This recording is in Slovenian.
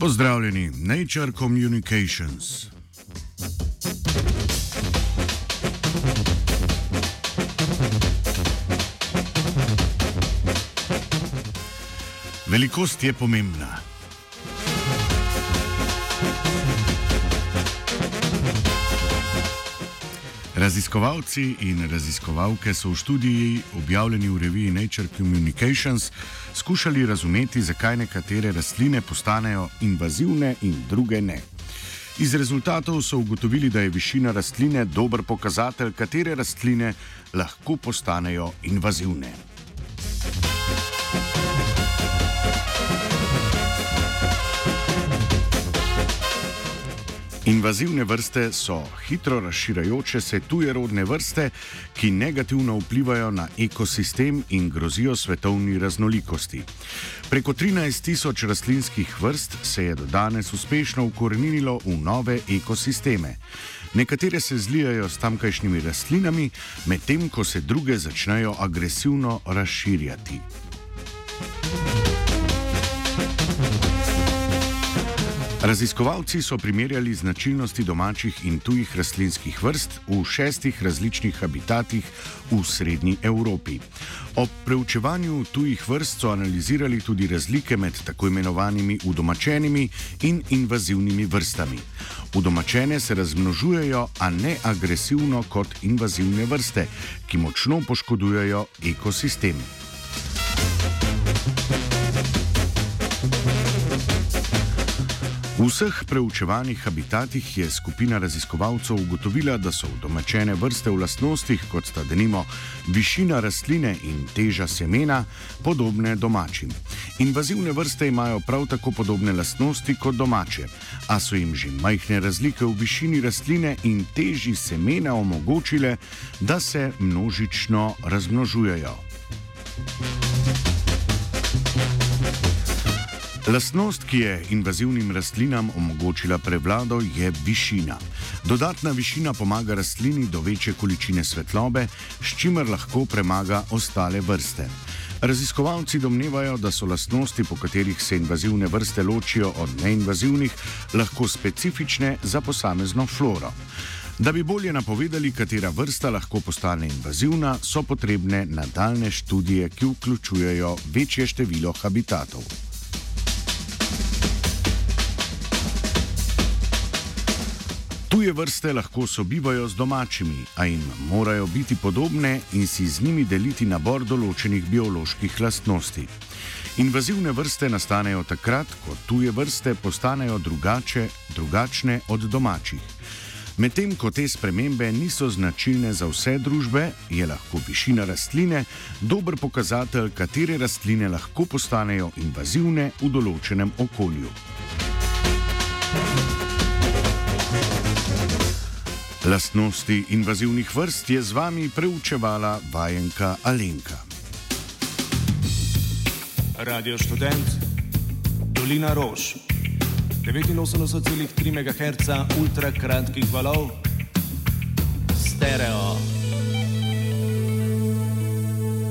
Pozdravljeni, Nature Communications. Velikost je pomembna. Raziskovalci in raziskovalke so v študiji, objavljeni v reviji Nature Communications, skušali razumeti, zakaj nekatere rastline postanejo invazivne in druge ne. Iz rezultatov so ugotovili, da je višina rastline dober pokazatelj, katere rastline lahko postanejo invazivne. Invazivne vrste so hitro razširajoče se tujerodne vrste, ki negativno vplivajo na ekosistem in grozijo svetovni raznolikosti. Preko 13 tisoč rastlinskih vrst se je do danes uspešno ukorenilo v nove ekosisteme. Nekatere se zlijajo s tamkajšnjimi rastlinami, medtem ko se druge začnejo agresivno razširjati. Raziskovalci so primerjali značilnosti domačih in tujih rastlinskih vrst v šestih različnih habitatih v srednji Evropi. Ob preučevanju tujih vrst so analizirali tudi razlike med tako imenovanimi udomačenimi in invazivnimi vrstami. Udomačene se razmnožujejo, a ne agresivno kot invazivne vrste, ki močno poškodujejo ekosistem. V vseh preučevanih habitatih je skupina raziskovalcev ugotovila, da so domačene vrste v lastnostih, kot sta denimo višina rastline in teža semena, podobne domačim. Invazivne vrste imajo prav tako podobne lastnosti kot domače, a so jim že majhne razlike v višini rastline in teži semena omogočile, da se množično razmnožujejo. Lastnost, ki je invazivnim rastlinam omogočila prevlado, je višina. Dodatna višina pomaga rastlini do večje količine svetlobe, s čimer lahko premaga ostale vrste. Raziskovalci domnevajo, da so lastnosti, po katerih se invazivne vrste ločijo od neinvazivnih, lahko specifične za posamezno floro. Da bi bolje napovedali, katera vrsta lahko postane invazivna, so potrebne nadaljne študije, ki vključujejo večje število habitatov. Tuje vrste lahko sobivajo z domačimi, a jim morajo biti podobne in si z njimi deliti nabor določenih bioloških lastnosti. Invazivne vrste nastanejo takrat, ko tuje vrste postanejo drugače, drugačne od domačih. Medtem ko te spremembe niso značilne za vse družbe, je lahko višina rastline dober pokazatelj, katere rastline lahko postanejo invazivne v določenem okolju. Lastnosti invazivnih vrst je z vami preučevala vajenka Alenka. Radio študent, Dolina Rož, 89,3 MHz ultrakratkih valov, stereo.